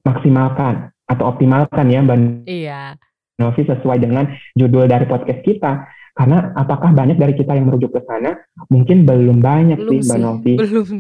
maksimalkan atau optimalkan ya Mbak Iya. Novi sesuai dengan judul dari podcast kita. Karena apakah banyak dari kita yang merujuk ke sana? Mungkin belum banyak belum sih Mbak Novi. Belum.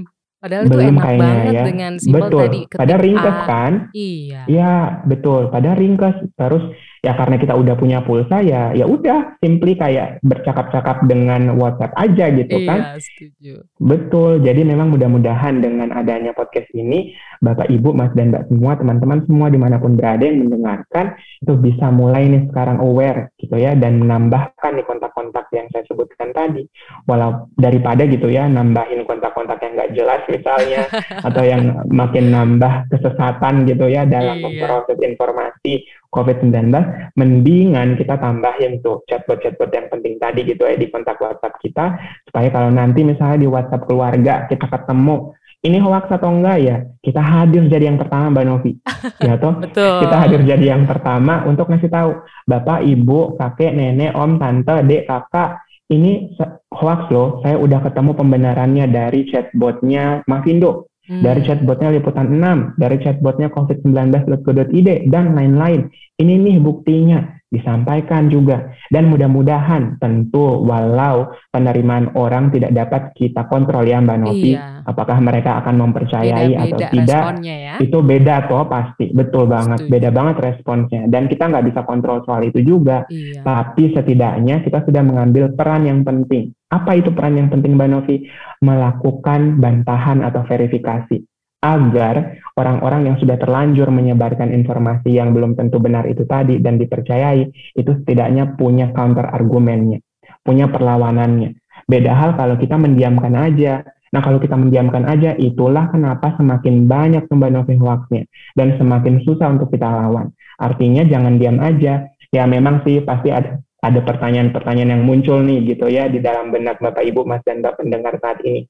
Padahal belum itu enak kayaknya banget ya. dengan simpel betul. tadi. Pada ringkas kan? Iya. Iya, betul. Pada ringkas. Terus ya karena kita udah punya pulsa ya ya udah simply kayak bercakap-cakap dengan WhatsApp aja gitu iya, kan. setuju. Betul. Jadi memang mudah-mudahan dengan adanya podcast ini Bapak Ibu, Mas dan Mbak semua, teman-teman semua di mana pun berada yang mendengarkan itu bisa mulai nih sekarang aware gitu ya dan menambahkan nih kontak-kontak yang saya sebutkan tadi. Walau daripada gitu ya nambahin kontak-kontak yang nggak jelas misalnya atau yang makin nambah kesesatan gitu ya dalam iya. memproses informasi COVID-19, mendingan kita tambahin tuh chatbot-chatbot yang penting tadi gitu ya di kontak WhatsApp kita, supaya kalau nanti misalnya di WhatsApp keluarga kita ketemu, ini hoax atau enggak ya, kita hadir jadi yang pertama Mbak Novi. Ya toh? Betul. Kita hadir jadi yang pertama untuk ngasih tahu, Bapak, Ibu, Kakek, Nenek, Om, Tante, Dek, Kakak, ini hoax loh, saya udah ketemu pembenarannya dari chatbotnya Mavindo Hmm. Dari chatbotnya Liputan 6, dari chatbotnya covid19.go.id, dan lain-lain. Ini nih buktinya disampaikan juga. Dan mudah-mudahan tentu walau penerimaan orang tidak dapat kita kontrol ya Mbak Novi, iya. apakah mereka akan mempercayai beda, atau tidak, ya. itu beda toh pasti, betul banget, Setuju. beda banget responsnya. Dan kita nggak bisa kontrol soal itu juga, iya. tapi setidaknya kita sudah mengambil peran yang penting. Apa itu peran yang penting Mbak Novi? Melakukan bantahan atau verifikasi agar orang-orang yang sudah terlanjur menyebarkan informasi yang belum tentu benar itu tadi dan dipercayai itu setidaknya punya counter argumennya, punya perlawanannya. Beda hal kalau kita mendiamkan aja. Nah kalau kita mendiamkan aja, itulah kenapa semakin banyak Mbak Novi hoaxnya dan semakin susah untuk kita lawan. Artinya jangan diam aja. Ya memang sih pasti ada ada pertanyaan-pertanyaan yang muncul nih gitu ya di dalam benak Bapak Ibu Mas dan Bapak pendengar saat ini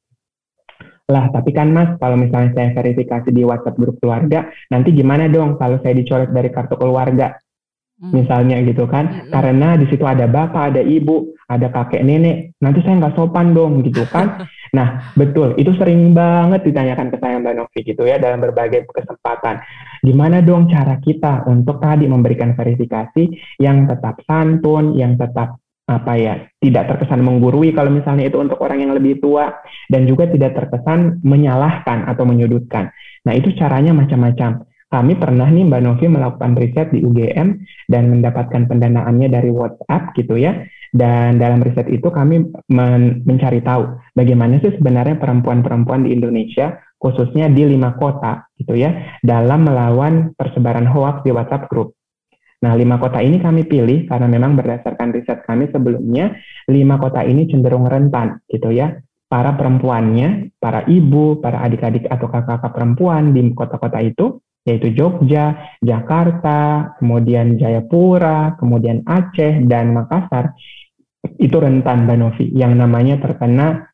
lah, tapi kan Mas, kalau misalnya saya verifikasi di WhatsApp grup keluarga, nanti gimana dong kalau saya dicoret dari kartu keluarga? hmm. misalnya gitu kan hmm. karena di situ ada bapak ada ibu ada kakek nenek nanti saya nggak sopan dong gitu kan nah betul itu sering banget ditanyakan ke saya mbak Novi gitu ya dalam berbagai kesempatan gimana dong cara kita untuk tadi memberikan verifikasi yang tetap santun yang tetap apa ya tidak terkesan menggurui kalau misalnya itu untuk orang yang lebih tua dan juga tidak terkesan menyalahkan atau menyudutkan. Nah itu caranya macam-macam. Kami pernah nih Mbak Novi melakukan riset di UGM dan mendapatkan pendanaannya dari WhatsApp gitu ya. Dan dalam riset itu kami men mencari tahu bagaimana sih sebenarnya perempuan-perempuan di Indonesia khususnya di lima kota gitu ya dalam melawan persebaran hoax di WhatsApp group. Nah, lima kota ini kami pilih karena memang berdasarkan riset kami sebelumnya, lima kota ini cenderung rentan gitu ya. Para perempuannya, para ibu, para adik-adik atau kakak-kakak perempuan di kota-kota itu, yaitu Jogja, Jakarta, kemudian Jayapura, kemudian Aceh, dan Makassar, itu rentan Banovi yang namanya terkena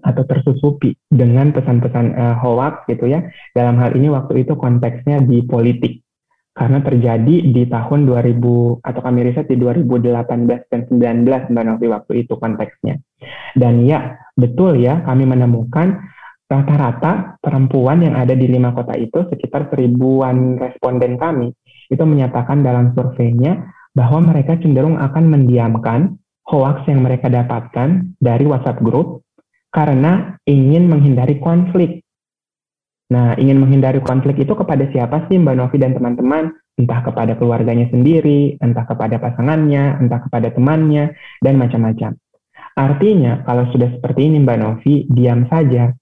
atau tersusupi dengan pesan-pesan uh, hoax gitu ya. Dalam hal ini waktu itu konteksnya di politik karena terjadi di tahun 2000 atau kami riset di 2018 dan 19 Mbak Novi waktu itu konteksnya. Dan ya, betul ya kami menemukan rata-rata perempuan yang ada di lima kota itu sekitar seribuan responden kami itu menyatakan dalam surveinya bahwa mereka cenderung akan mendiamkan hoax yang mereka dapatkan dari WhatsApp group karena ingin menghindari konflik Nah, ingin menghindari konflik itu kepada siapa sih Mbak Novi dan teman-teman? Entah kepada keluarganya sendiri, entah kepada pasangannya, entah kepada temannya, dan macam-macam. Artinya, kalau sudah seperti ini Mbak Novi, diam saja.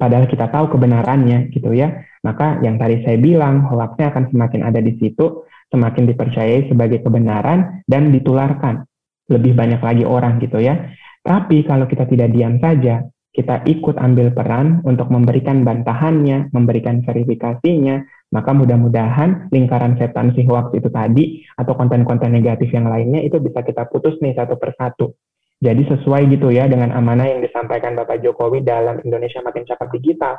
Padahal kita tahu kebenarannya gitu ya. Maka yang tadi saya bilang, hoaxnya akan semakin ada di situ, semakin dipercayai sebagai kebenaran, dan ditularkan. Lebih banyak lagi orang gitu ya. Tapi kalau kita tidak diam saja, kita ikut ambil peran untuk memberikan bantahannya, memberikan verifikasinya, maka mudah-mudahan lingkaran setan si hoax itu tadi atau konten-konten negatif yang lainnya itu bisa kita putus nih satu persatu. Jadi sesuai gitu ya dengan amanah yang disampaikan Bapak Jokowi dalam Indonesia Makin Cakap Digital.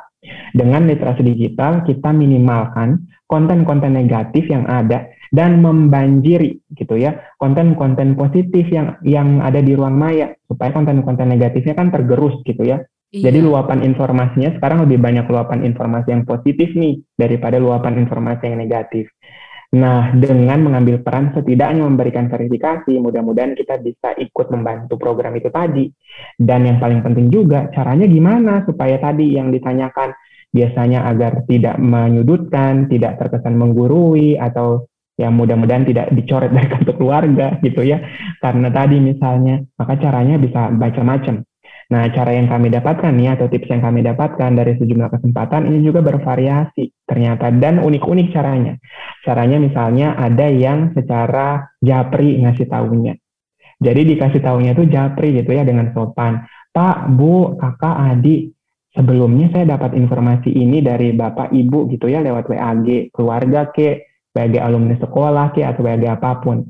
Dengan literasi digital kita minimalkan konten-konten negatif yang ada dan membanjiri gitu ya konten-konten positif yang yang ada di ruang maya supaya konten-konten negatifnya kan tergerus gitu ya. Iya. Jadi luapan informasinya sekarang lebih banyak luapan informasi yang positif nih daripada luapan informasi yang negatif. Nah, dengan mengambil peran setidaknya memberikan verifikasi, mudah-mudahan kita bisa ikut membantu program itu tadi. Dan yang paling penting juga, caranya gimana supaya tadi yang ditanyakan biasanya agar tidak menyudutkan, tidak terkesan menggurui, atau yang mudah-mudahan tidak dicoret dari kartu keluarga gitu ya. Karena tadi misalnya, maka caranya bisa macam-macam. Nah, cara yang kami dapatkan nih atau tips yang kami dapatkan dari sejumlah kesempatan ini juga bervariasi ternyata dan unik-unik caranya. Caranya misalnya ada yang secara japri ngasih tahunya. Jadi dikasih tahunya itu japri gitu ya dengan sopan. Pak, Bu, kakak, adik, sebelumnya saya dapat informasi ini dari bapak, ibu gitu ya lewat WAG, keluarga ke, WAG alumni sekolah ke, atau WAG apa pun.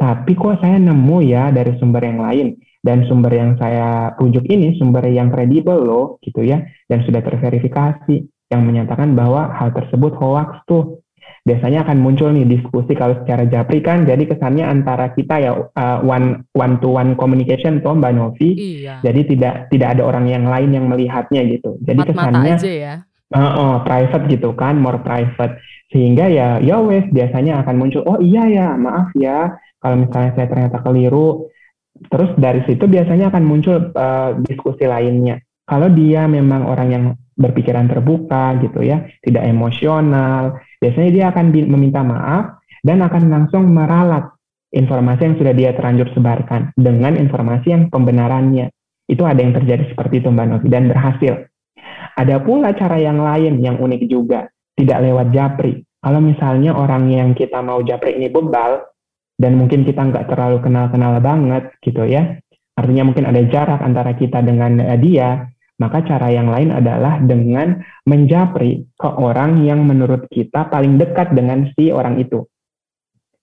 Tapi kok saya nemu ya dari sumber yang lain. Dan sumber yang saya rujuk ini sumber yang kredibel loh gitu ya. Dan sudah terverifikasi yang menyatakan bahwa hal tersebut hoax tuh. Biasanya akan muncul nih diskusi kalau secara japri kan. Jadi kesannya antara kita ya uh, one one to one communication tuh Mbak Novi. Iya. jadi tidak tidak ada orang yang lain yang melihatnya gitu. Jadi Mat kesannya aja ya. Uh, uh, private gitu kan more private sehingga ya ya wes biasanya akan muncul oh iya ya maaf ya kalau misalnya saya ternyata keliru Terus dari situ biasanya akan muncul uh, diskusi lainnya. Kalau dia memang orang yang berpikiran terbuka gitu ya, tidak emosional, biasanya dia akan meminta maaf dan akan langsung meralat informasi yang sudah dia terlanjur sebarkan dengan informasi yang pembenarannya. Itu ada yang terjadi seperti itu Mbak Novi dan berhasil. Ada pula cara yang lain yang unik juga, tidak lewat japri. Kalau misalnya orang yang kita mau japri ini bebal, dan mungkin kita nggak terlalu kenal-kenal banget gitu ya. Artinya mungkin ada jarak antara kita dengan uh, dia, maka cara yang lain adalah dengan menjapri ke orang yang menurut kita paling dekat dengan si orang itu.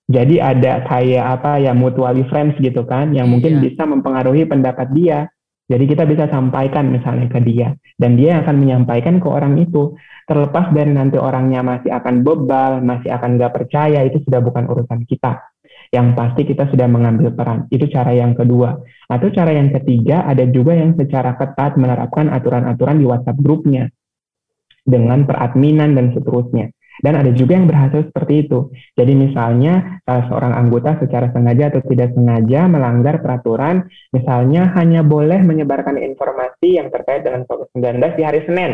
Jadi ada kayak apa ya mutually friends gitu kan, yang mungkin iya. bisa mempengaruhi pendapat dia. Jadi kita bisa sampaikan misalnya ke dia, dan dia akan menyampaikan ke orang itu. Terlepas dari nanti orangnya masih akan bebal, masih akan nggak percaya, itu sudah bukan urusan kita yang pasti kita sudah mengambil peran. Itu cara yang kedua. Atau cara yang ketiga, ada juga yang secara ketat menerapkan aturan-aturan di WhatsApp grupnya dengan peradminan dan seterusnya. Dan ada juga yang berhasil seperti itu. Jadi misalnya salah seorang anggota secara sengaja atau tidak sengaja melanggar peraturan, misalnya hanya boleh menyebarkan informasi yang terkait dengan COVID-19 di hari Senin.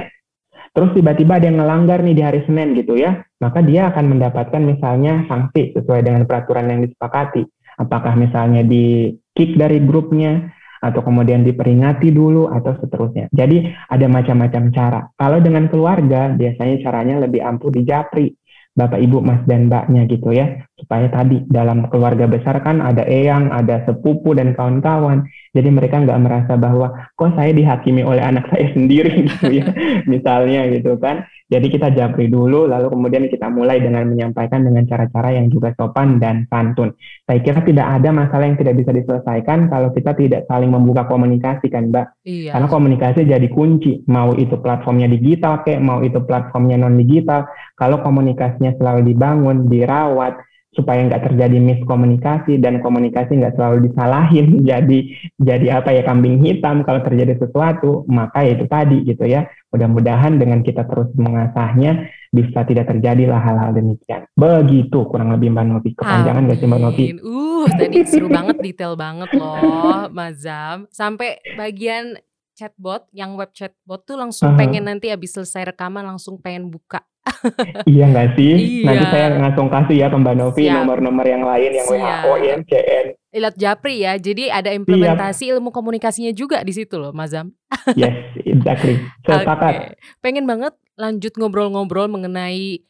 Terus tiba-tiba ada yang melanggar nih di hari Senin gitu ya, maka dia akan mendapatkan misalnya sanksi sesuai dengan peraturan yang disepakati. Apakah misalnya di kick dari grupnya, atau kemudian diperingati dulu atau seterusnya. Jadi ada macam-macam cara. Kalau dengan keluarga biasanya caranya lebih ampuh di japri. Bapak, Ibu, Mas, dan Mbaknya gitu ya. Supaya tadi dalam keluarga besar kan ada eyang, ada sepupu, dan kawan-kawan. Jadi mereka nggak merasa bahwa kok saya dihakimi oleh anak saya sendiri gitu ya. Misalnya gitu kan. Jadi kita japri dulu, lalu kemudian kita mulai dengan menyampaikan dengan cara-cara yang juga sopan dan santun. Saya kira tidak ada masalah yang tidak bisa diselesaikan kalau kita tidak saling membuka komunikasi kan Mbak. Iya. Karena komunikasi jadi kunci, mau itu platformnya digital kayak, mau itu platformnya non-digital. Kalau komunikasinya selalu dibangun, dirawat, supaya nggak terjadi miskomunikasi dan komunikasi nggak selalu disalahin jadi jadi apa ya kambing hitam kalau terjadi sesuatu maka itu tadi gitu ya mudah-mudahan dengan kita terus mengasahnya bisa tidak terjadilah hal-hal demikian. Begitu kurang lebih mbak Novi. Kepanjangan nggak sih mbak Novi? Uh tadi seru banget detail banget loh Mazam sampai bagian chatbot yang web chatbot tuh langsung uh -huh. pengen nanti habis selesai rekaman langsung pengen buka iya nggak sih? Iya. Nanti saya langsung kasih ya ke Mbak Novi nomor-nomor yang lain yang Siap. WHO, IMCN. Ilat Japri ya, jadi ada implementasi Siap. ilmu komunikasinya juga di situ loh, Mazam. yes, exactly. Sepakat. Okay. Pengen banget lanjut ngobrol-ngobrol mengenai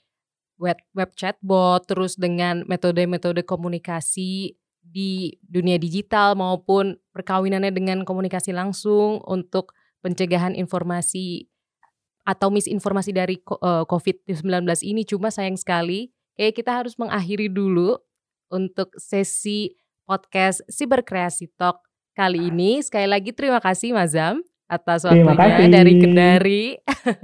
web web chatbot, terus dengan metode-metode komunikasi di dunia digital maupun perkawinannya dengan komunikasi langsung untuk pencegahan informasi atau misinformasi dari uh, COVID-19 ini cuma sayang sekali kayak kita harus mengakhiri dulu untuk sesi podcast Siberkreasi Talk kali ini. Sekali lagi terima kasih Mazam atas waktunya dari Kendari.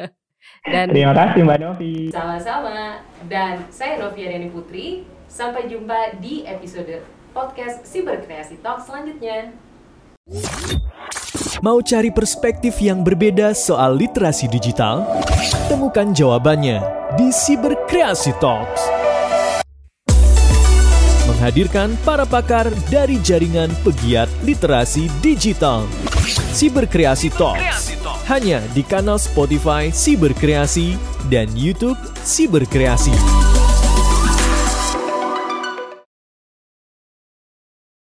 Dan terima kasih Mbak Novi. Sama-sama. Dan saya Novi Ariani Putri. Sampai jumpa di episode podcast Siberkreasi Talk selanjutnya. Mau cari perspektif yang berbeda soal literasi digital? Temukan jawabannya di Cyberkreasi Talks. Menghadirkan para pakar dari jaringan pegiat literasi digital. Cyberkreasi Talks. Hanya di kanal Spotify Cyberkreasi dan YouTube Cyberkreasi.